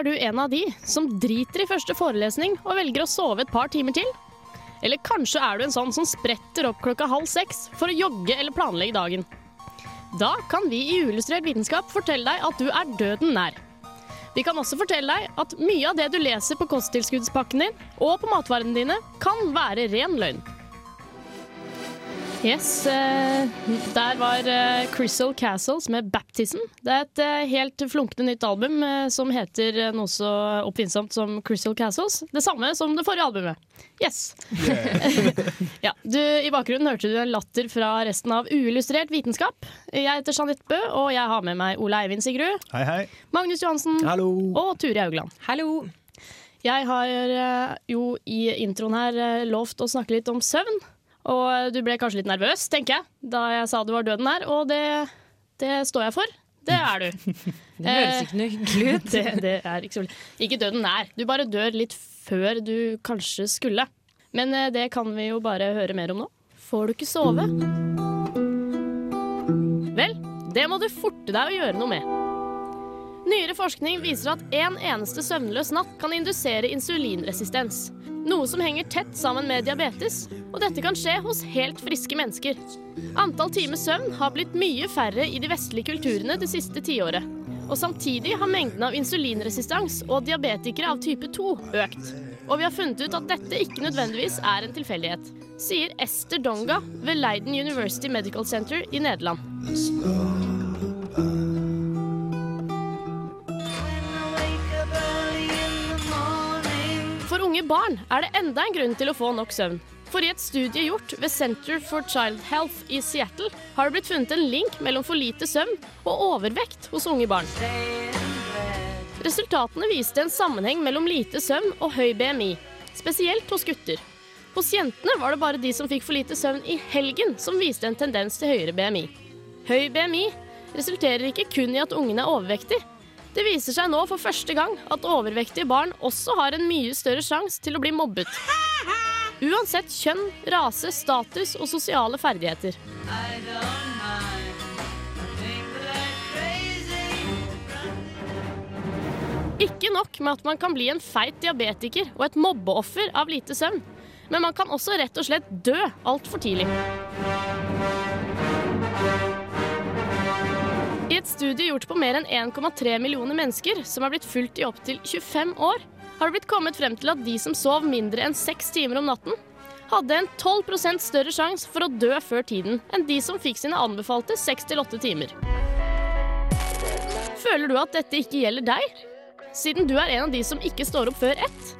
Er du en av de som driter i første forelesning og velger å sove et par timer til? Eller kanskje er du en sånn som spretter opp klokka halv seks for å jogge eller planlegge dagen? Da kan vi i Uillustrert vitenskap fortelle deg at du er døden nær. Vi kan også fortelle deg at mye av det du leser på kosttilskuddspakken din og på matvarene dine, kan være ren løgn. Yes, eh, der var eh, Crystal Castles med 'Baptism'. Det er et eh, helt flunkende nytt album som heter noe så oppfinnsomt som Crystal Castles. Det samme som det forrige albumet. Yes. ja, du, I bakgrunnen hørte du en latter fra resten av Uillustrert vitenskap. Jeg heter Jeanette Bø, og jeg har med meg Ole Eivind Sigrud, Hei, hei. Magnus Johansen Hallo! og Turi Haugland. Hallo. Jeg har jo i introen her lovt å snakke litt om søvn. Og du ble kanskje litt nervøs, tenker jeg, da jeg sa du var døden her. Og det, det står jeg for. Det er du. Det høres ikke noe hyggelig ut. det, det er ikke så Ikke døden nær. Du bare dør litt før du kanskje skulle. Men eh, det kan vi jo bare høre mer om nå. Får du ikke sove? Vel, det må du forte deg å gjøre noe med. Nyere forskning viser at en eneste søvnløs natt kan indusere insulinresistens. Noe som henger tett sammen med diabetes, og dette kan skje hos helt friske mennesker. Antall timer søvn har blitt mye færre i de vestlige kulturene det siste tiåret. Og samtidig har mengden av insulinresistans og diabetikere av type 2 økt. Og vi har funnet ut at dette ikke nødvendigvis er en tilfeldighet, sier Esther Donga ved Leiden University Medical Center i Nederland. Barn er det enda en grunn til å få nok søvn. For i et studie gjort ved Center for Child Health i Seattle har det blitt funnet en link mellom for lite søvn og overvekt hos unge barn. Resultatene viste en sammenheng mellom lite søvn og høy BMI, spesielt hos gutter. Hos jentene var det bare de som fikk for lite søvn i helgen som viste en tendens til høyere BMI. Høy BMI resulterer ikke kun i at ungen er overvektig. Det viser seg nå for første gang at overvektige barn også har en mye større sjanse til å bli mobbet. Uansett kjønn, rase, status og sosiale ferdigheter. Ikke nok med at man kan bli en feit diabetiker og et mobbeoffer av lite søvn, men man kan også rett og slett dø altfor tidlig. Et studie gjort på mer enn 1,3 millioner mennesker, som er blitt fulgt i opptil 25 år, har det blitt kommet frem til at de som sov mindre enn seks timer om natten, hadde en 12% større sjanse for å dø før tiden enn de som fikk sine anbefalte 6-8 timer. Føler du at dette ikke gjelder deg, siden du er en av de som ikke står opp før ett?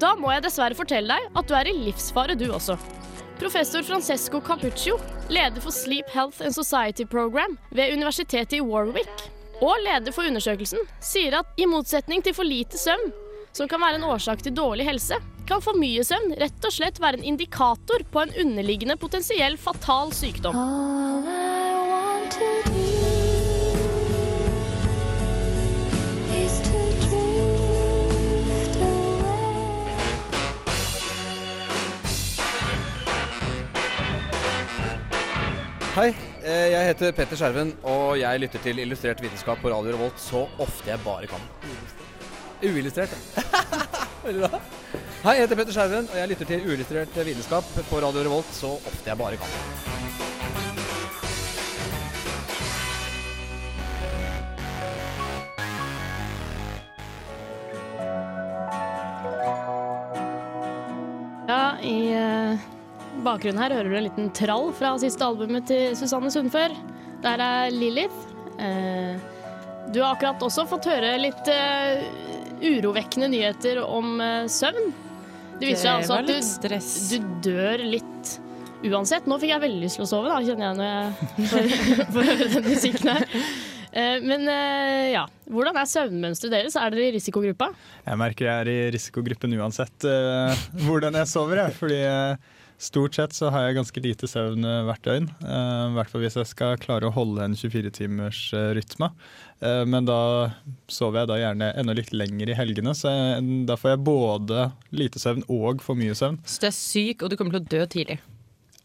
Da må jeg dessverre fortelle deg at du er i livsfare, du også. Professor Francesco Capuccio, leder for Sleep Health and Society Program ved Universitetet i Warwick, og leder for undersøkelsen, sier at i motsetning til for lite søvn, som kan være en årsak til dårlig helse, kan for mye søvn rett og slett være en indikator på en underliggende potensiell fatal sykdom. Hei, eh, jeg heter Petter Skjerven, og jeg lytter til Illustrert vitenskap på Radio Revolt så ofte jeg bare kan. Uillustrert. Veldig bra. Hei, jeg heter Petter Skjerven, og jeg lytter til Uillustrert vitenskap på Radio Revolt så ofte jeg bare kan. Bakgrunnen her hører du en liten trall fra siste albumet til Susanne Sundfør. Der er Lilith. Eh, du har akkurat også fått høre litt eh, urovekkende nyheter om eh, søvn. Det viser seg altså at du, du dør litt uansett. Nå fikk jeg veldig lyst til å sove, da, kjenner jeg når jeg får, høre den musikken her. Eh, men ja, hvordan er søvnmønsteret deres? Er dere i risikogruppa? Jeg merker jeg er i risikogruppen uansett hvordan jeg sover. Jeg. Fordi stort sett så har jeg ganske lite søvn uh, hvert døgn. I hvert fall hvis jeg skal klare å holde en 24-timers rytme. men da sover jeg da gjerne enda litt lenger i helgene, så jeg, da får jeg både lite søvn og for mye søvn. Så du er syk, og du kommer til å dø tidlig?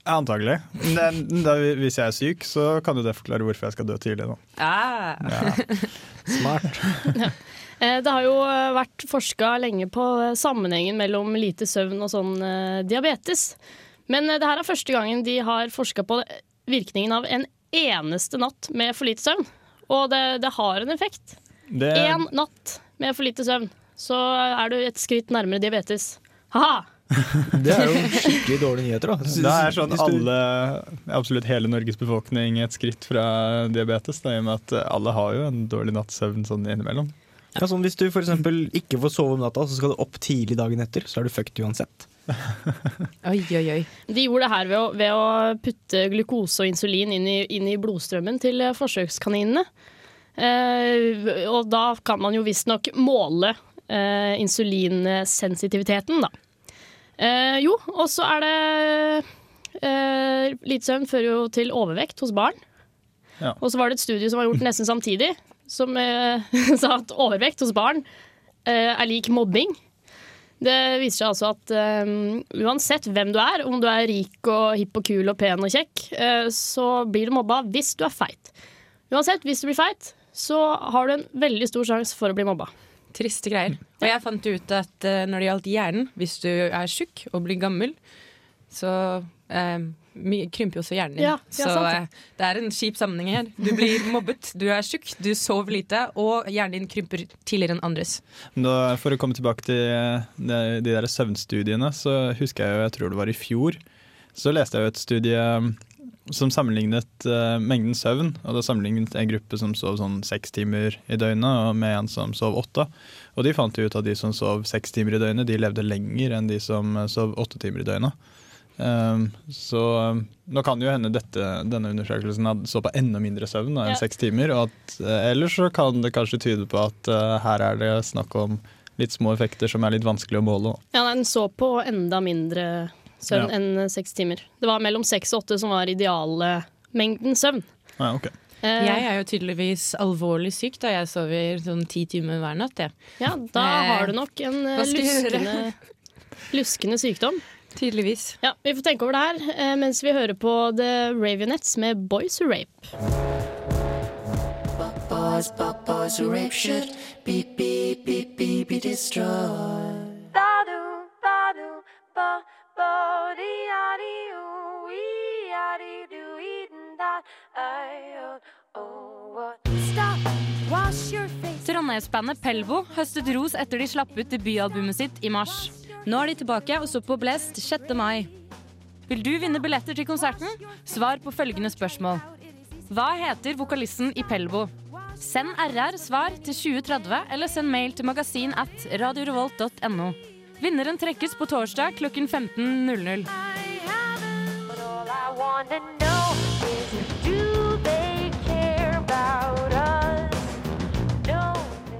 Antagelig. Men da, hvis jeg er syk, så kan jo det forklare hvorfor jeg skal dø tidlig. nå. Ah. Ja. Smart. Det har jo vært forska lenge på sammenhengen mellom lite søvn og sånn diabetes. Men det her er første gangen de har forska på virkningen av en eneste natt med for lite søvn. Og det, det har en effekt. Én natt med for lite søvn, så er du et skritt nærmere diabetes. Ha-ha! det er jo skikkelig dårlige nyheter, da. Det er sånn alle, absolutt hele Norges befolkning et skritt fra diabetes, da, i og med at alle har jo en dårlig natts søvn sånn innimellom. Ja, sånn Hvis du f.eks. ikke får sove om natta, så skal du opp tidlig dagen etter, så er du fucked uansett. Oi, oi, oi. De gjorde det her ved å, ved å putte glukose og insulin inn i, inn i blodstrømmen til forsøkskaninene. Eh, og da kan man jo visstnok måle eh, insulinsensitiviteten, da. Eh, jo, og så er det eh, Lite søvn fører jo til overvekt hos barn. Ja. Og så var det et studie som var gjort nesten samtidig, som eh, sa at overvekt hos barn eh, er lik mobbing. Det viser seg altså at um, uansett hvem du er, om du er rik og hipp og kul og pen og kjekk, uh, så blir du mobba hvis du er feit. Uansett, hvis du blir feit, så har du en veldig stor sjanse for å bli mobba. Triste greier. Og jeg fant ut at uh, når det gjaldt hjernen, hvis du er tjukk og blir gammel, så uh, krymper jo også hjernen din. Ja, så uh, det er en kjip sammenheng her. Du blir mobbet, du er tjukk, du sover lite, og hjernen din krymper tidligere enn andres. Da, for å komme tilbake til de, de der søvnstudiene, så husker jeg jo, jeg tror det var i fjor, så leste jeg jo et studie som sammenlignet uh, mengden søvn. og Da sammenlignet en gruppe som sov sånn seks timer i døgnet, med en som sov åtte. Og de fant ut at de som sov seks timer i døgnet, de levde lenger enn de som eh, sov åtte timer i døgnet. Um, så um, nå kan jo hende dette, denne undersøkelsen så på enda mindre søvn enn ja. seks timer. Og at, uh, ellers så kan det kanskje tyde på at uh, her er det snakk om litt små effekter som er litt vanskelig å måle. Ja, den så på enda mindre søvn ja. enn seks timer. Det var mellom seks og åtte som var idealmengden søvn. Ja, okay. Eh, jeg er jo tydeligvis alvorlig syk da jeg sover sånn ti timer hver natt. Ja, ja da eh, har du nok en luskende, luskende, sykdom. Tydeligvis. Ja, Vi får tenke over det her eh, mens vi hører på The Ravionettes med Boys Who Rape. Boys, boys who rape should be, be, be, be, be destroyed. Badu, badu, ba. Trondheimsbandet Pelvo høstet ros etter de slapp ut debutalbumet sitt i mars. Nå er de tilbake og står på Blest 6. mai. Vil du vinne billetter til konserten? Svar på følgende spørsmål. Hva heter vokalisten i Pelbo? Send RR svar til 2030, eller send mail til magasin at radiorevolt.no. Vinneren trekkes på torsdag klokken 15.00.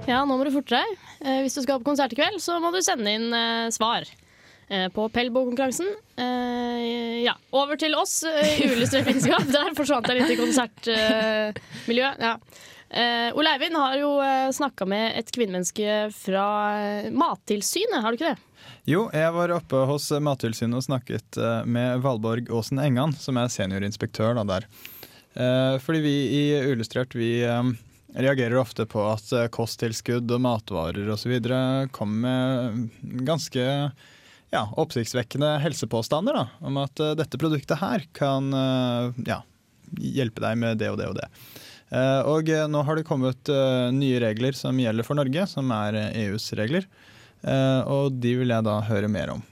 Ja, nå må du forte deg. Eh, hvis du skal på konsert i kveld, så må du sende inn eh, svar eh, på Pelbo-konkurransen. Eh, ja, over til oss i Uillustrert vitenskap. Der forsvant jeg litt i konsertmiljøet. ja. Uh, Ole Eivind har jo uh, snakka med et kvinnemenneske fra uh, Mattilsynet, har du ikke det? Jo, jeg var oppe hos Mattilsynet og snakket uh, med Valborg Aasen Engan, som er seniorinspektør da, der. fordi vi i Uillustrert vi reagerer ofte på at kosttilskudd og matvarer osv. kommer med ganske ja, oppsiktsvekkende helsepåstander da, om at dette produktet her kan ja, hjelpe deg med det og det og det. Eh, og eh, nå har det kommet eh, nye regler som gjelder for Norge, som er EUs regler. Og de vil jeg da høre mer om.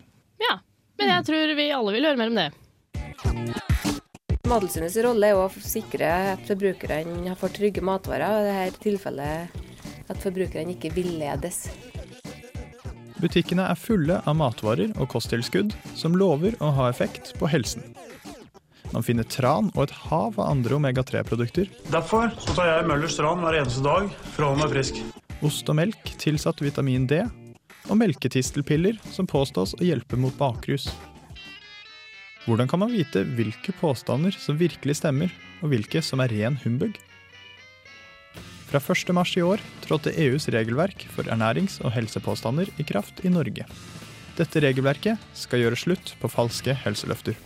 Ja, men jeg tror vi alle vil høre mer om det. Mattilsynets rolle er å sikre at forbrukerne får trygge matvarer. og I dette tilfellet at forbrukerne ikke villedes. Butikkene er fulle av matvarer og kosttilskudd som lover å ha effekt på helsen. Man finner tran og et hav av andre omega-3-produkter. Derfor så tar jeg Møllers tran hver eneste dag for å holde meg frisk. Ost og melk tilsatt vitamin D. Og melketistelpiller som påstås å hjelpe mot bakrus. Hvordan kan man vite hvilke påstander som virkelig stemmer, og hvilke som er ren humbug? Fra 1. mars i år trådte EUs regelverk for ernærings- og helsepåstander i kraft i Norge. Dette regelverket skal gjøre slutt på falske helseløfter.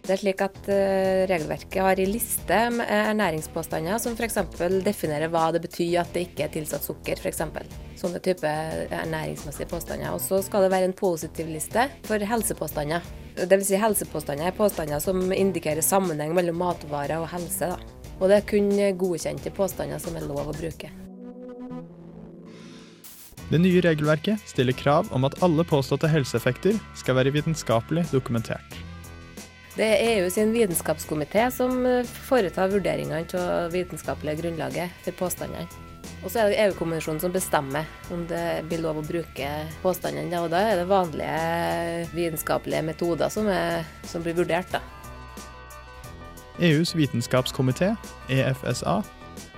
Det er slik at eh, Regelverket har en liste med ernæringspåstander som f.eks. definerer hva det betyr at det ikke er tilsatt sukker. Eksempel. Sånne type ernæringsmessige påstander. Og så skal det være en positiv liste for helsepåstander. Dvs. Si helsepåstander er påstander som indikerer sammenheng mellom matvarer og helse. Da. Og det er kun godkjente påstander som er lov å bruke. Det nye regelverket stiller krav om at alle påståtte helseeffekter skal være vitenskapelig dokumentert. Det er EU sin vitenskapskomité som eh, foretar vurderingene av vitenskapelige grunnlaget for påstandene. Og så er det EU-kommisjonen som bestemmer om det blir lov å bruke påstandene. Og da er det vanlige vitenskapelige metoder som, er, som blir vurdert. da. EUs vitenskapskomité, EFSA,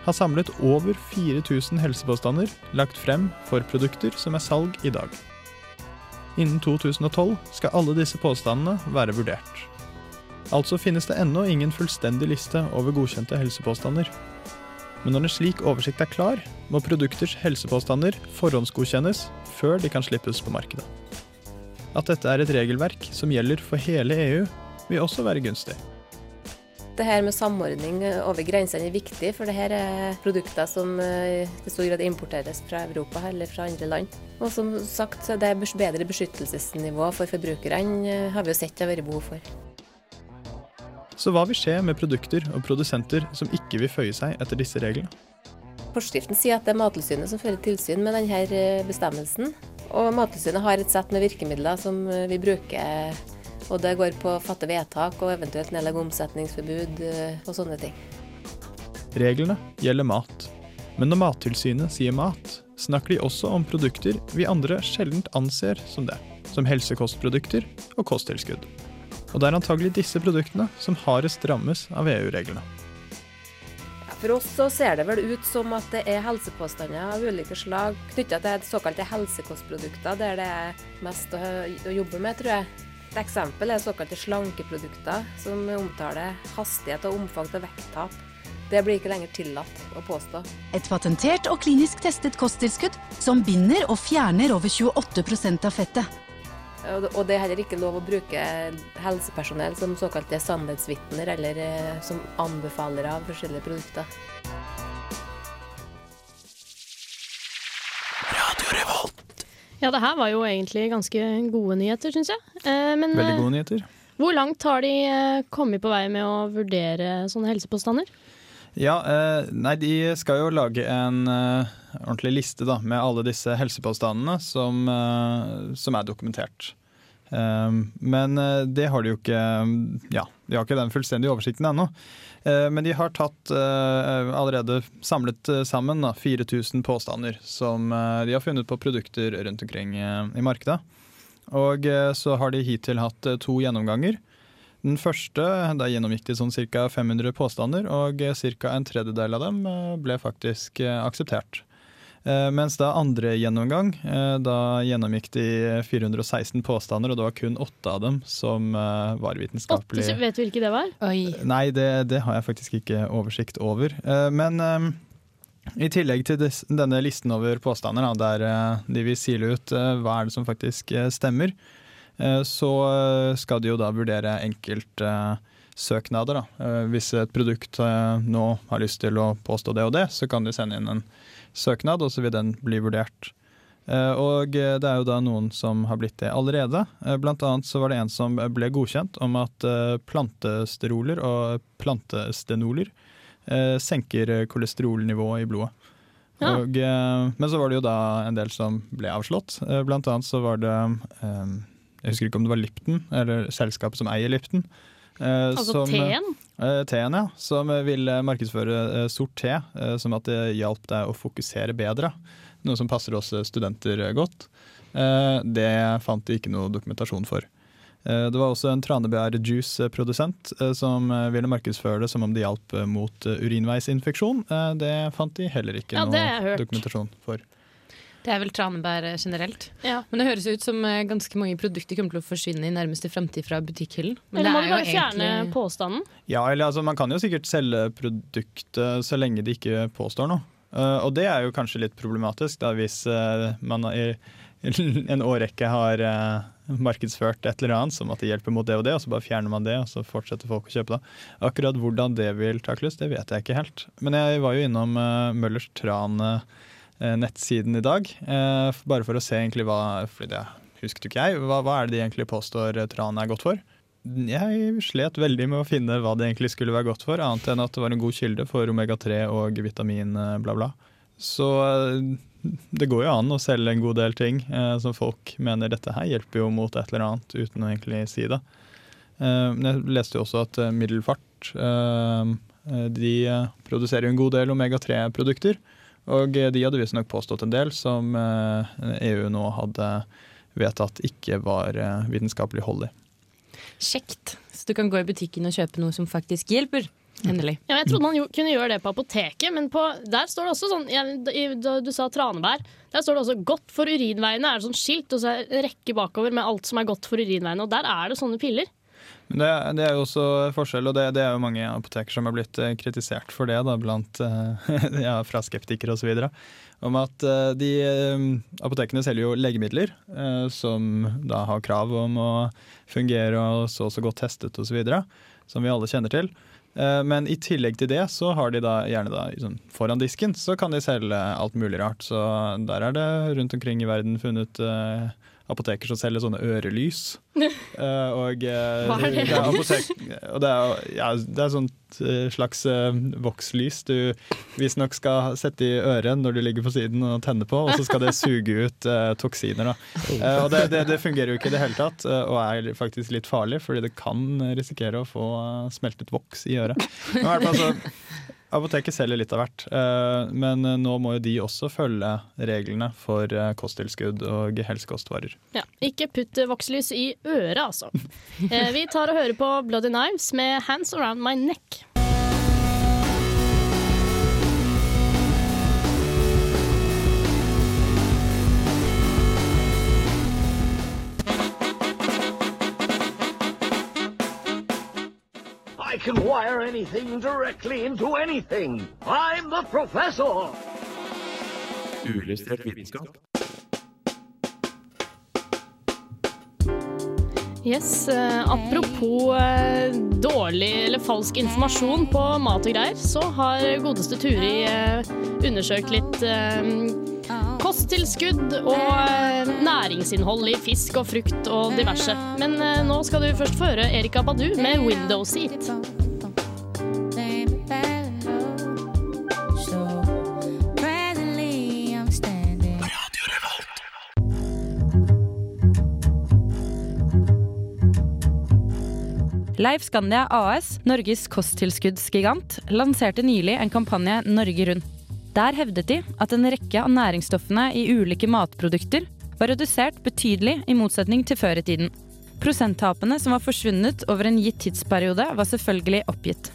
har samlet over 4000 helsepåstander lagt frem for produkter som er salg i dag. Innen 2012 skal alle disse påstandene være vurdert. Altså finnes det ennå ingen fullstendig liste over godkjente helsepåstander. Men når en slik oversikt er klar, må produkters helsepåstander forhåndsgodkjennes før de kan slippes på markedet. At dette er et regelverk som gjelder for hele EU, vil også være gunstig. Det her med samordning over grensene er viktig, for det her er produkter som eh, i stor grad importeres fra Europa eller fra andre land. Og som sagt, det er bedre beskyttelsesnivå for forbrukerne eh, har vi jo sett det har vært behov for. Så hva vil skje med produkter og produsenter som ikke vil føye seg etter disse reglene? Forskriften sier at det er Mattilsynet som fører tilsyn med denne eh, bestemmelsen. Og Mattilsynet har et sett med virkemidler som vi bruker og det går på å fatte vedtak og eventuelt nedlegge omsetningsforbud eh, og sånne ting. Reglene gjelder mat. Men når Mattilsynet sier mat, snakker de også om produkter vi andre sjelden anser som det. Som helsekostprodukter og kosttilskudd. Og det er antagelig disse produktene som hardest rammes av EU-reglene. For oss så ser det vel ut som at det er helsepåstander av ulike slag knytta til såkalte helsekostprodukter, der det er mest å, å jobbe med, tror jeg. Et eksempel er såkalte slankeprodukter, som omtaler hastighet og omfang av vekttap. Det blir ikke lenger tillatt å påstå. Et patentert og klinisk testet kosttilskudd som binder og fjerner over 28% av fettet. Og det er heller ikke lov å bruke helsepersonell som såkalte sannhetsvitner eller eh, som anbefalere av forskjellige produkter. Ja, det her var jo egentlig ganske gode nyheter, syns jeg. Eh, men Veldig eh, gode nyheter. hvor langt har de eh, kommet på vei med å vurdere sånne helsepåstander? Ja, eh, nei, de skal jo lage en eh, ordentlig liste da, med alle disse helsepåstandene som, eh, som er dokumentert. Men det har de jo ikke Ja, de har ikke den fullstendige oversikten ennå. Men de har tatt allerede samlet sammen da, 4000 påstander som de har funnet på produkter rundt omkring i markedet. Og så har de hittil hatt to gjennomganger. Den første, da gjennomgikk de sånn ca. 500 påstander, og ca. en tredjedel av dem eh, ble faktisk eh, akseptert. Eh, Mens da andre gjennomgang, eh, da gjennomgikk de 416 påstander, og det var kun åtte av dem som eh, var Åtte, vet du hvilke det var? Oi. Nei, det, det har jeg faktisk ikke oversikt over. Eh, Men eh, i tillegg til denne listen over påstander, der eh, de vil sile ut eh, hva er det som faktisk eh, stemmer, eh, så eh, skal de jo da vurdere enkeltsøknader. da. Eh, Hvis et produkt eh, nå har lyst til å påstå det og det, så kan de sende inn en søknad, og så vil den bli vurdert. Eh, Og eh, det er jo da noen som har blitt det allerede. Eh, Blant annet så var det en som ble godkjent om at eh, plantesteroler og plantestenoler eh, senker kolesterolnivået i blodet. Ja. Og, eh, men så var det jo da en del som ble avslått. Eh, Blant annet så var det eh, Jeg husker ikke om det var Lipton, eller selskapet som eier Lipton. eh, Altså som- teen? Eh, Teen, ja. Som ville eh, markedsføre eh, sort te eh, som at det hjalp deg å fokusere bedre. Noe som passer oss eh, studenter eh, godt. Eh, Det fant de ikke noe dokumentasjon for. Eh, Det var også en tranebærjuice-produsent eh, som eh, ville markedsføre det som om det hjalp eh, mot eh, urinveisinfeksjon. Eh, Det fant de heller ikke Ja, noe dokumentasjon for. Det er vel tranebær eh, generelt. Ja. Men det høres ut som eh, ganske mange produkter kommer til å forsvinne i nærmeste fremtid fra butikkhyllen. Men Eller må du bare fjerne egentlig påstanden? Ja, eller altså, Man kan jo sikkert selge produktet så lenge de ikke påstår noe. Uh, og det er jo kanskje litt problematisk da, hvis uh, man i en årrekke har uh, markedsført et eller annet som at det hjelper mot det og det, og så bare fjerner man det, og så fortsetter folk å kjøpe det. Akkurat hvordan det vil takles, det vet jeg ikke helt. Men jeg var jo innom uh, Møllers Tran eh, nettsiden i dag, eh, bare for å se egentlig hva For det husket jo ikke jeg. Hva, hva er det de egentlig påstår eh, tran er godt for? Jeg slet veldig med å finne hva det egentlig skulle være godt for, annet enn at det var en god kilde for omega-3 og vitamin eh, bla, bla. Så eh, det går jo an å selge en god del ting eh, som folk mener dette her hjelper jo mot et eller annet, uten å egentlig si det. Eh, jeg leste jo også at eh, Middelfart eh, eh, de eh, produserer jo en god del omega-3-produkter. Og eh, de hadde visstnok påstått en del som eh, EU nå hadde vedtatt ikke var eh, vitenskapelig hold i. kjekt. Så du kan gå i butikken og kjøpe noe som faktisk hjelper. Endelig. Ja, jeg trodde man jo, kunne gjøre det på apoteket, men på, der står det også sånn ja, i- da Du sa tranebær. Der står det også 'godt for urinveiene'. Er det sånn skilt og så er det en rekke bakover med alt som er godt for urinveiene. Og der er det sånne piller. Det, det er jo også forskjell, og det, det er jo mange apoteker som har blitt eh, kritisert for det, da, blant, eh, ja, fra skeptikere osv. Om at eh, de apotekene selger jo legemidler som da har krav om å fungere og så og så godt testet osv., som vi alle kjenner til. Men i tillegg til det så har de da gjerne da sånn, foran disken så kan de selge alt mulig rart. Så der er det rundt omkring i verden funnet eh, apoteker som selger sånne ørelys. Eh, og eh, Hva er det? er apotek, og det er, ja, det er sånt eh, slags eh, vokslys du visstnok skal sette i øret når du ligger på siden og tenner på, og så skal det suge ut uh, toksiner. Da. Eh, og det, det, det fungerer jo ikke i det hele tatt, eh, og er faktisk litt farlig, fordi det kan risikere å få eh, smeltet voks i øret. Men i hvert fall så Apoteket selger litt av hvert, eh, men eh, nå må jo de også følge reglene for eh, kosttilskudd og helsekostvarer. Ja, ikke putt vokselys i øret, altså. Vi tar og hører på Bloody Knives med 'Hands Around My Neck'. Can wire anything directly into anything. I'm the professor. Uillustrert vitenskap. Yes, eh, Apropos eh, dårlig eller falsk informasjon på mat og greier, så har godeste Turi eh, undersøkt litt eh, kosttilskudd og eh, næringsinnhold i fisk og frukt og diverse. Men eh, nå skal du først få høre Erika Badu med 'Window Seat'. Leif Skandia AS, Norges kosttilskuddsgigant, lanserte nylig en kampanje Norge rundt. Der hevdet de at en rekke av næringsstoffene i ulike matprodukter var redusert betydelig i motsetning til før i tiden. Prosenttapene som var forsvunnet over en gitt tidsperiode, var selvfølgelig oppgitt.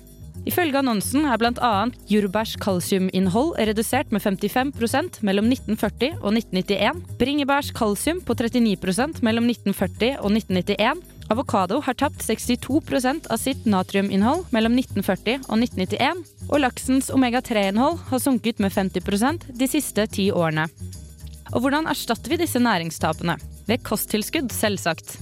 Ifølge annonsen er bl.a. jordbærs kalsiuminnhold redusert med 55% mellom 1940 og 1991, bringebærs kalsium på 39% mellom 1940 og 1991, avokado har tapt 62% av sitt natriuminnhold mellom 1940 og 1991, og laksens omega-3-innhold har sunket med 50% de siste ti årene. Og hvordan erstatter vi disse næringstapene? Ved kosttilskudd, selvsagt.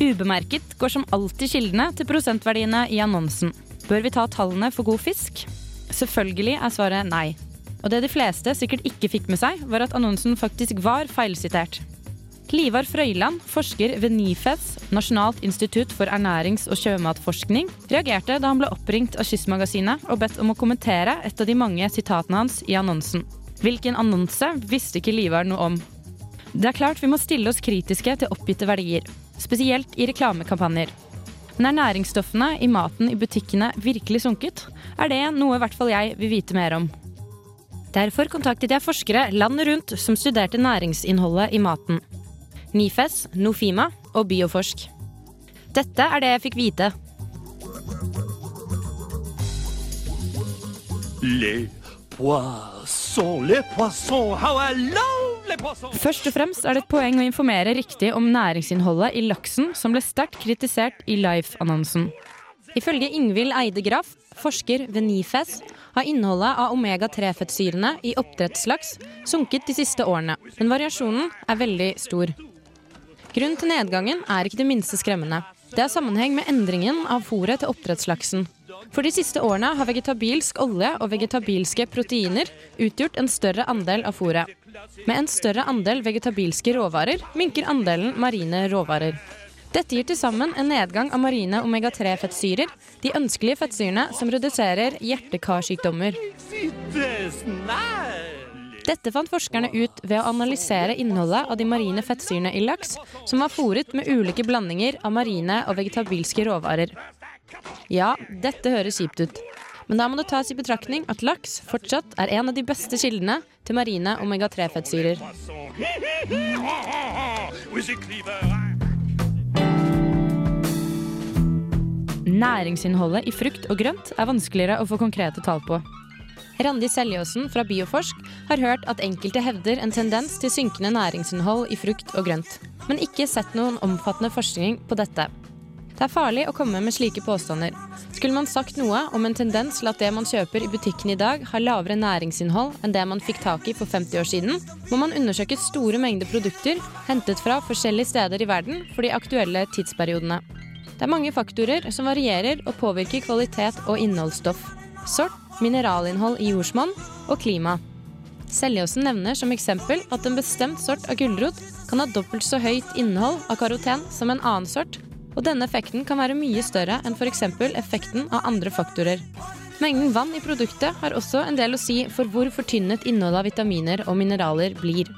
Ubemerket går som alltid kildene til prosentverdiene i annonsen. Bør vi ta tallene for god fisk? Selvfølgelig er svaret nei. Og det de fleste sikkert ikke fikk med seg, var at annonsen faktisk var feilsitert. Livar Frøyland, forsker ved NIFES, Nasjonalt institutt for ernærings- og sjømatforskning, reagerte da han ble oppringt av Kystmagasinet og bedt om å kommentere et av de mange sitatene hans i annonsen. Hvilken annonse visste ikke Livar noe om. Det er klart vi må stille oss kritiske til oppgitte verdier, spesielt i reklamekampanjer. Men er næringsstoffene i maten i butikkene virkelig sunket, er det noe i hvert fall jeg vil vite mer om. Derfor kontaktet jeg forskere landet rundt som studerte næringsinnholdet i maten. Nifes, Nofima og Bioforsk. Dette er det jeg fikk vite. Les poissons, les poissons, how I love les poissons! Først og fremst er det et poeng å informere riktig om næringsinnholdet i laksen, som ble sterkt kritisert i Life-annonsen. Ifølge Ingvild Eide Graff, forsker ved Nifes, har innholdet av omega-3-fettsyrene i oppdrettslaks sunket de siste årene, men variasjonen er veldig stor. Grunnen til nedgangen er ikke det minste skremmende. Det har sammenheng med endringen av fôret til oppdrettslaksen. For de siste årene har vegetabilsk olje og vegetabilske proteiner utgjort en større andel av fôret. Med en større andel vegetabilske råvarer minker andelen marine råvarer. Dette gir til sammen en nedgang av marine omega-3-fettsyrer, de ønskelige fettsyrene som reduserer hjerte-karsykdommer. Dette fant forskerne ut ved å analysere innholdet av de marine fettsyrene i laks, som var fòret med ulike blandinger av marine og vegetabilske råvarer. Ja, dette høres kjipt ut. Men da må det tas i betraktning at laks fortsatt er en av de beste kildene til marine omega-3-fettsyrer. Næringsinnholdet i frukt og grønt er vanskeligere å få konkrete tall på. Randi Seljåsen fra Bioforsk har hørt at enkelte hevder en tendens til synkende næringsinnhold i frukt og grønt, men ikke sett noen omfattende forskning på dette. Det er farlig å komme med slike påstander. Skulle man sagt noe om en tendens til at det man kjøper i butikken i dag har lavere næringsinnhold enn det man fikk tak i for 50 år siden, må man undersøke store mengder produkter hentet fra forskjellige steder i verden for de aktuelle tidsperiodene. Det er mange faktorer som varierer og påvirker kvalitet og innholdsstoff. Sort, mineralinnhold i jordsmonn og klima. Seljåsen nevner som eksempel at en bestemt sort av gulrot kan ha dobbelt så høyt innhold av karoten som en annen sort, og denne effekten kan være mye større enn f.eks. effekten av andre faktorer. Mengden vann i produktet har også en del å si for hvor fortynnet innholdet av vitaminer og mineraler blir.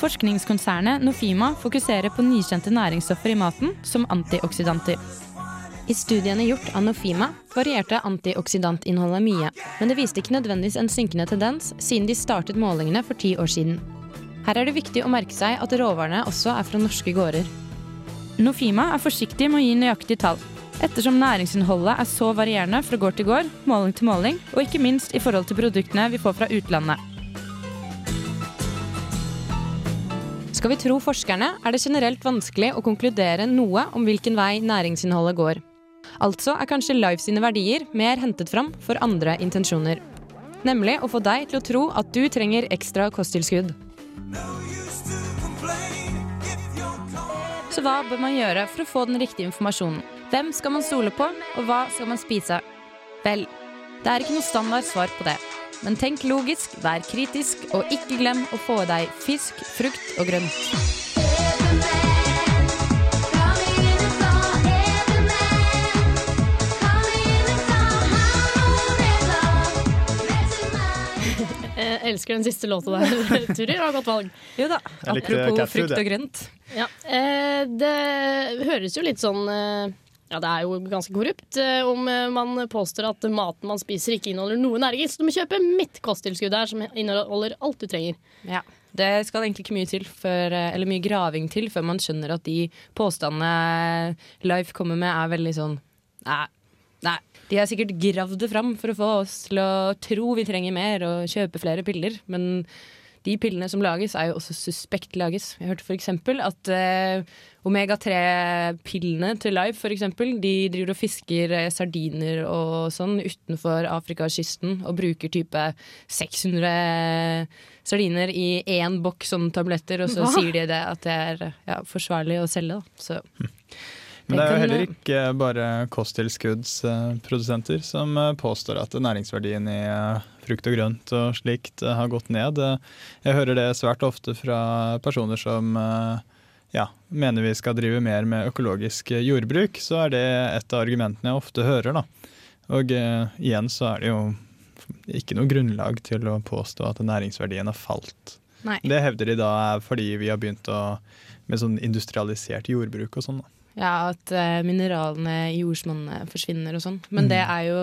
Forskningskonsernet Nofima fokuserer på nykjente næringsstoffer i maten som antioksidanter. I studiene gjort av Nofima varierte antioksidantinnholdet mye, men det viste ikke nødvendigvis en synkende tendens siden de startet målingene for ti år siden. Her er det viktig å merke seg at råvarene også er fra norske gårder. Nofima er forsiktig med å gi nøyaktige tall, ettersom næringsinnholdet er så varierende fra gård til gård, måling til måling, og ikke minst i forhold til produktene vi får fra utlandet. Skal vi tro forskerne, er det generelt vanskelig å konkludere noe om hvilken vei næringsinnholdet går. Altså er kanskje Life sine verdier mer hentet fram for andre intensjoner. Nemlig å få deg til å tro at du trenger ekstra kosttilskudd. Så hva bør man gjøre for å få den riktige informasjonen? Hvem skal man stole på, og hva skal man spise? Vel, det er ikke noe standard svar på det. Men tenk logisk, vær kritisk, og ikke glem å få i deg fisk, frukt og grønt. Jeg elsker den siste låta der, Turi. Det har godt valg. Jo da, apropos cat frukt og grønt. Ja, eh, det høres jo litt sånn eh, Ja, det er jo ganske korrupt eh, om eh, man påstår at maten man spiser ikke inneholder noe næringer. Så du må kjøpe mitt kosttilskudd her, som inneholder alt du trenger. Ja. Det skal egentlig ikke mye til før, eh, eller mye graving til før man skjønner at de påstandene Life kommer med, er veldig sånn Nei. Nei. De har sikkert gravd det fram for å få oss til å tro vi trenger mer og kjøpe flere piller, men de pillene som lages, er jo også suspekt lages. Jeg hørte f.eks. at eh, omega-3-pillene til Life for eksempel, de driver og fisker eh, sardiner og sånn utenfor Afrikakysten og bruker type 600 sardiner i én boks sånne tabletter, og så Hva? sier de det at det er ja, forsvarlig å selge. Da. Så Men det er jo heller eh, ikke bare kosttilskuddsprodusenter som eh, påstår at næringsverdien i eh, frukt og grønt og slikt eh, har gått ned. Eh, Jeg hører det svært ofte fra personer som eh, ja, mener vi skal drive mer med økologisk eh, jordbruk, så er det et av argumentene jeg ofte hører. da. Og eh, igjen så er det jo ikke noe grunnlag til å påstå at næringsverdien har falt. Nei. Det hevder de da er fordi vi har begynt å, med sånn industrialisert jordbruk og sånn. da. Ja, at uh, mineralene i jordsmonnet forsvinner og sånn. Men Mm. det er jo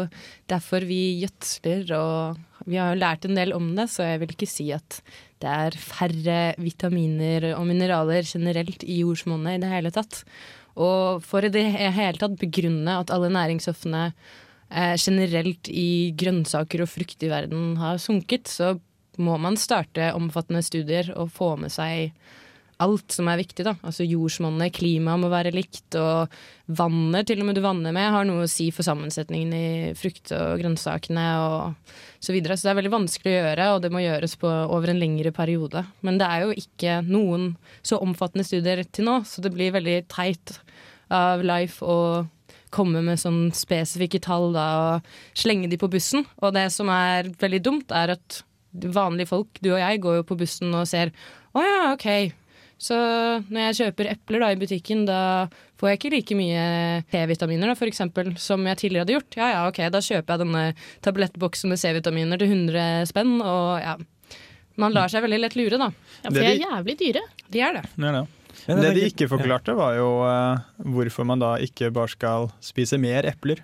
derfor vi gjødsler, og vi har jo lært en del om det, så jeg vil ikke si at det er færre vitaminer og mineraler generelt i jordsmonnet i det hele tatt. Og for i det hele tatt begrunne at alle næringsstoffene eh, generelt i grønnsaker og frukt i verden har sunket, så må man starte omfattende studier og få med seg alt som er viktig. da. Altså Jordsmonnet, klimaet må være likt, og vannet til og med du vanner med, har noe å si for sammensetningen i frukt- og grønnsakene og så videre. Så det er veldig vanskelig å gjøre, og det må gjøres på, over en lengre periode. Men det er jo ikke noen så omfattende studier til nå, så det blir veldig teit av Life å komme med sånn spesifikke tall da, og slenge de på bussen. Og det som er veldig dumt, er at vanlige folk, du og jeg, går jo på bussen og ser å ja, ok. Så når jeg kjøper epler da i butikken, da får jeg ikke like mye P-vitaminer da, for eksempel, som jeg tidligere hadde gjort. Ja ja, ok, da kjøper jeg denne tablettboksen med C-vitaminer til 100 spenn, og ja. Man lar seg veldig lett lure, da. Ja, for de er jævlig dyre. De er det. Ja, ja. Men Det de ikke forklarte, var jo uh, hvorfor man da ikke bare skal spise mer epler,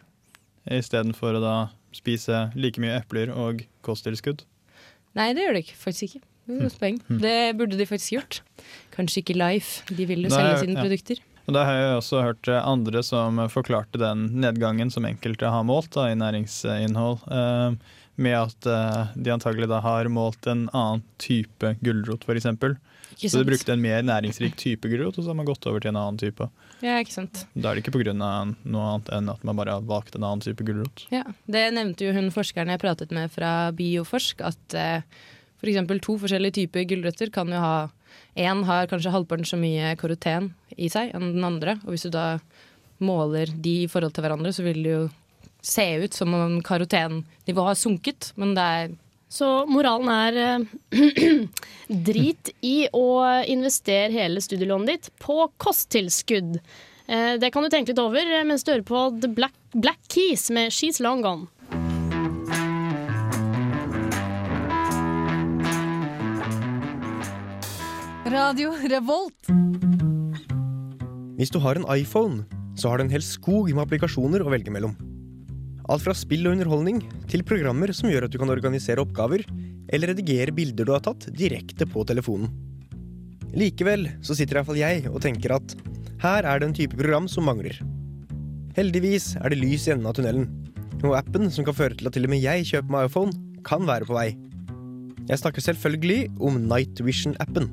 istedenfor å da spise like mye epler og kosttilskudd. Nei, det gjør det ikke, faktisk ikke. Godt poeng. Mm. Det burde de faktisk gjort. Kanskje ikke Life. De vil jo selge sine ja. produkter. Og Da har jeg også hørt eh, andre som forklarte den nedgangen som enkelte har målt da, i næringsinnhold, eh, med at eh, de antagelig da har målt en annen type gulrot, f.eks. Så de brukte en mer næringsrik type gulrot, og så har man gått over til en annen type. Ja, ikke sant. Da er det ikke pga. noe annet enn at man bare har valgt en annen type gulrot. Ja, Det nevnte jo hun forskeren jeg pratet med fra Bioforsk, at eh, f.eks. to forskjellige typer gulrøtter kan jo ha Én har kanskje halvparten så mye karoten i seg enn den andre, og hvis du da måler de i forhold til hverandre, så vil det jo se ut som om karotennivået har sunket, men det er Så moralen er eh, drit i å investere hele studielånet ditt på kosttilskudd. Eh, Det kan du tenke litt over eh, mens du hører på The Black, Black Keys med She's Long Gone. Radio Revolt. Hvis du har en iPhone, så har du en hel skog med applikasjoner å velge mellom. Alt fra spill og underholdning til programmer som gjør at du kan organisere oppgaver eller redigere bilder du har tatt direkte på telefonen. Likevel så sitter iallfall jeg og tenker at her er det en type program som mangler. Heldigvis er det lys i enden av tunnelen, og appen som kan føre til at til og med jeg kjøper meg iPhone, kan være på vei. Jeg snakker selvfølgelig om Night Vision-appen.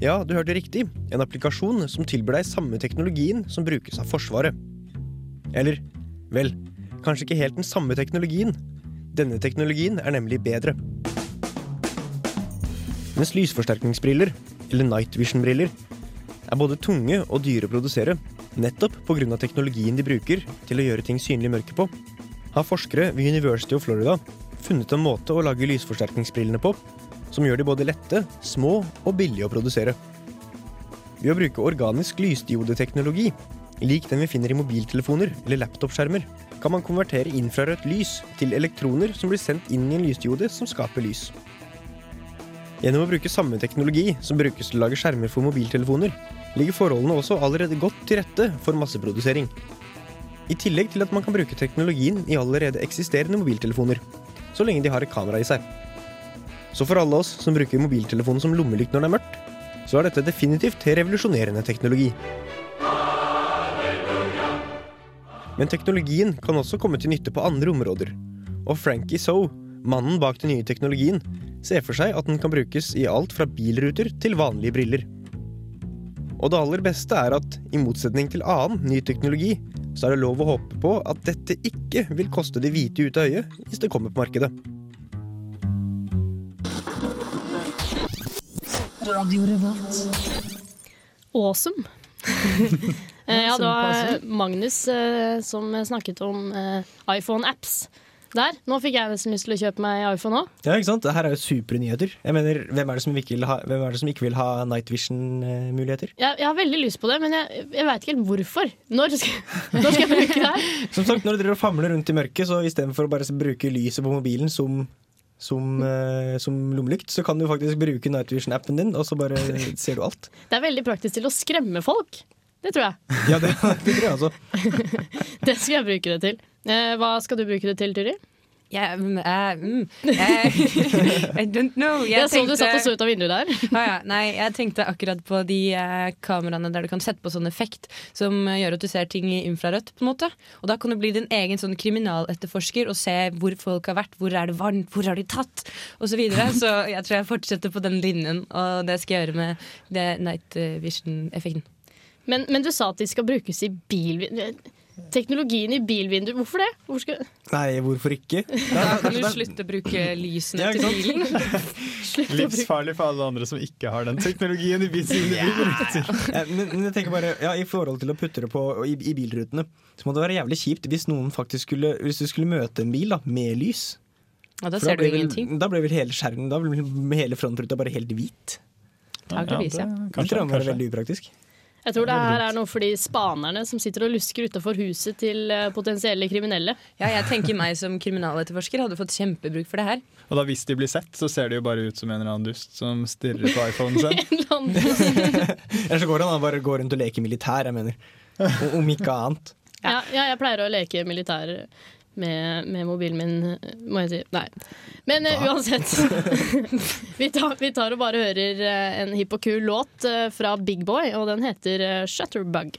Ja, du hørte riktig. En applikasjon som tilbyr deg samme teknologien som brukes av Forsvaret. Eller, vel, kanskje ikke helt den samme teknologien. Denne teknologien er nemlig bedre. Mens lysforsterkningsbriller, eller night vision-briller, er både tunge og dyre å produsere, nettopp pga. teknologien de bruker til å gjøre ting synlig i mørket på, har forskere ved University of Florida funnet en måte å lage lysforsterkningsbrillene på som gjør de både lette, små og billige å produsere. Ved å bruke organisk lysdiodeteknologi, lik den vi finner i mobiltelefoner eller laptopskjermer, kan man konvertere infrarødt lys til elektroner som blir sendt inn i en lysdiode som skaper lys. Gjennom å bruke samme teknologi som brukes til å lage skjermer for mobiltelefoner, ligger forholdene også allerede godt til rette for masseprodusering. I tillegg til at man kan bruke teknologien i allerede eksisterende mobiltelefoner, så lenge de har et kamera i seg. Så for alle oss som bruker mobiltelefonen som lommelykt når det er mørkt, så er dette definitivt revolusjonerende teknologi. Men teknologien kan også komme til nytte på andre områder. Og Frankie So, mannen bak den nye teknologien, ser for seg at den kan brukes i alt fra bilruter til vanlige briller. Og det aller beste er at i motsetning til annen ny teknologi, så er det lov å håpe på at dette ikke vil koste de hvite ut av øyet hvis det kommer på markedet. Radio Revolt. Awesome. Eh, ja, det var Magnus eh, som snakket om eh, iPhone-apps der. Nå fikk jeg nesten lyst til å kjøpe meg iPhone òg. Ja, ikke sant? Det her er jo supre nyheter. Jeg mener, hvem er det som ikke vil ha, hvem er det som ikke vil ha night vision-muligheter? Jeg, jeg har veldig lyst på det, men jeg, jeg veit ikke helt hvorfor. Når skal, når skal jeg bruke det her? Som sagt, når du driver og famler rundt i mørket, så istedenfor å bare bruke lyset på mobilen som, som, eh, som lommelykt, så kan du faktisk bruke night vision-appen din, og så bare ser du alt. Det er veldig praktisk til å skremme folk. Det tror jeg. Ja, det, det tror jeg altså. Det skal jeg bruke det til. Eh, hva skal du bruke det til, Turi? Jeg, mm, eh, mm, I don't know. Jeg, så du satt og så ut av vinduet der. Ah, ja. Nei, jeg tenkte akkurat på de eh, kameraene der du kan sette på sånn effekt som gjør at du ser ting i infrarødt. på en måte Og da kan du bli din egen sånn kriminaletterforsker og se hvor folk har vært, hvor er det varmt, hvor har de tatt, osv. Så, så jeg tror jeg fortsetter på den linjen, og det skal jeg gjøre med det night vision-effekten. Men, men, du sa at de skal brukes i bil... Teknologien i bilvinduer, hvorfor det? Hvorfor skal... Nei, hvorfor ikke? Da kan du slutte å bruke lysene ja, til bilen. Livsfarlig for alle andre som ikke har den teknologien i bilen. Yeah. men, men, jeg tenker bare, ja, I forhold til å putte det på i, i, bilrutene, så må det være jævlig kjipt hvis noen faktisk skulle Hvis du skulle møte en bil da, med lys. Ja, Da ser da du ingenting. Da ble vel hele skjermen, da ble hele frontruta bare helt hvit. Antakeligvis, ja. Det tror jeg var veldig upraktisk. Jeg tror det her er noe for de spanerne som sitter og lusker utafor huset til eh, potensielle kriminelle. Ja, jeg tenker meg som kriminaletterforsker hadde fått kjempebruk for det her. Og da hvis de blir sett, så ser de jo bare ut som en eller annen dust som stirrer på iPhonen sin. Eller så går han bare går rundt og leker militær, jeg mener. Om ikke annet. Ja, ja jeg pleier å leke militær med, med, mobilen min, må jeg si. Nei. Men uh, uansett. vi, tar, vi, tar, og bare hører uh, en hipp og kul låt uh, fra Big Boy, og den heter Shutterbug.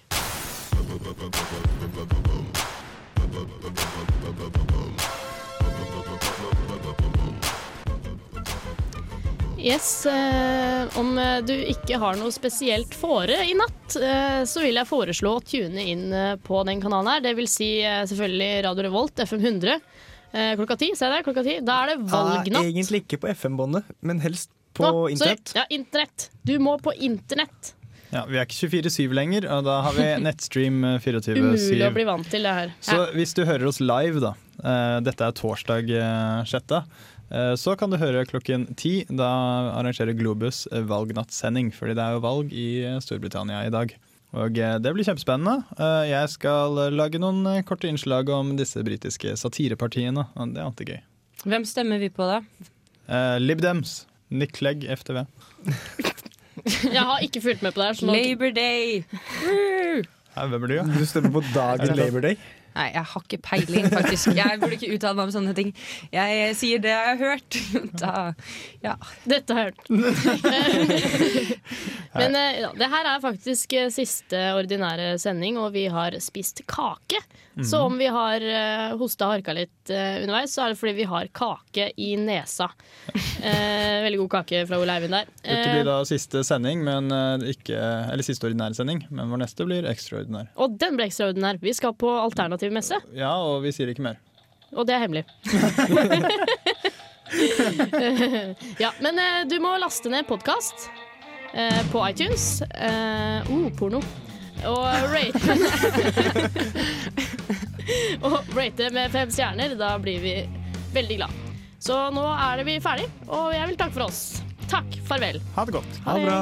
Yes, eh, Om du ikke har noe spesielt fore i natt, eh, så vil jeg foreslå å tune inn eh, på den kanalen her. Det vil si eh, selvfølgelig Radio Revolt, FM 100. Eh, klokka ti, ser jeg det? Klokka ti. Da er det valgnatt. Ja, egentlig ikke på FM-båndet, men helst på Nå, internett. Ja, internett. Du må på internett. Ja, Vi er ikke 24-7 lenger, og da har vi nettstream 24-7. Umulig å bli vant til det her. Så hvis du hører oss live, da. Dette er torsdag 6. Eh, så kan du høre klokken ti. Da arrangerer Globus valgnattsending, fordi det er jo valg i Storbritannia i dag. Og eh, det blir kjempespennende. Eh, jeg skal lage noen korte innslag om disse britiske satirepartiene. Det er alltid gøy. Hvem stemmer vi på, da? Lib Dems. Nick Clegg, FTV. jeg har ikke fulgt med på det. her Labor Day! Ja, hvem er du, da? Du stemmer på dagen Labor Day? Nei, jeg har ikke peiling, faktisk. Jeg burde ikke uttale meg om sånne ting. Jeg sier det jeg har hørt. Da, ja. Dette har jeg hørt. Men ja, det her er faktisk eh, siste ordinære sending, og vi har spist kake. Mm. Så om vi har uh, hosta og harka litt uh, underveis, så er det fordi vi har kake i nesa. Uh, veldig god kake fra Ole Eivind der. Dette blir da siste sending, men ikke, eller siste ordinære sending, men vår neste blir ekstraordinær. Og den ble ekstraordinær. Vi skal på alternativ messe. Ja, og vi sier ikke mer. Og det er hemmelig. ja, men du må laste ned podkast eh, på iTunes. Uh, oh, porno. Og rate Og rate med fem stjerner. Da blir vi veldig glad. Så nå er det vi ferdig, og jeg vil takke for oss. Takk. Farvel. Ha det godt. Ha det bra.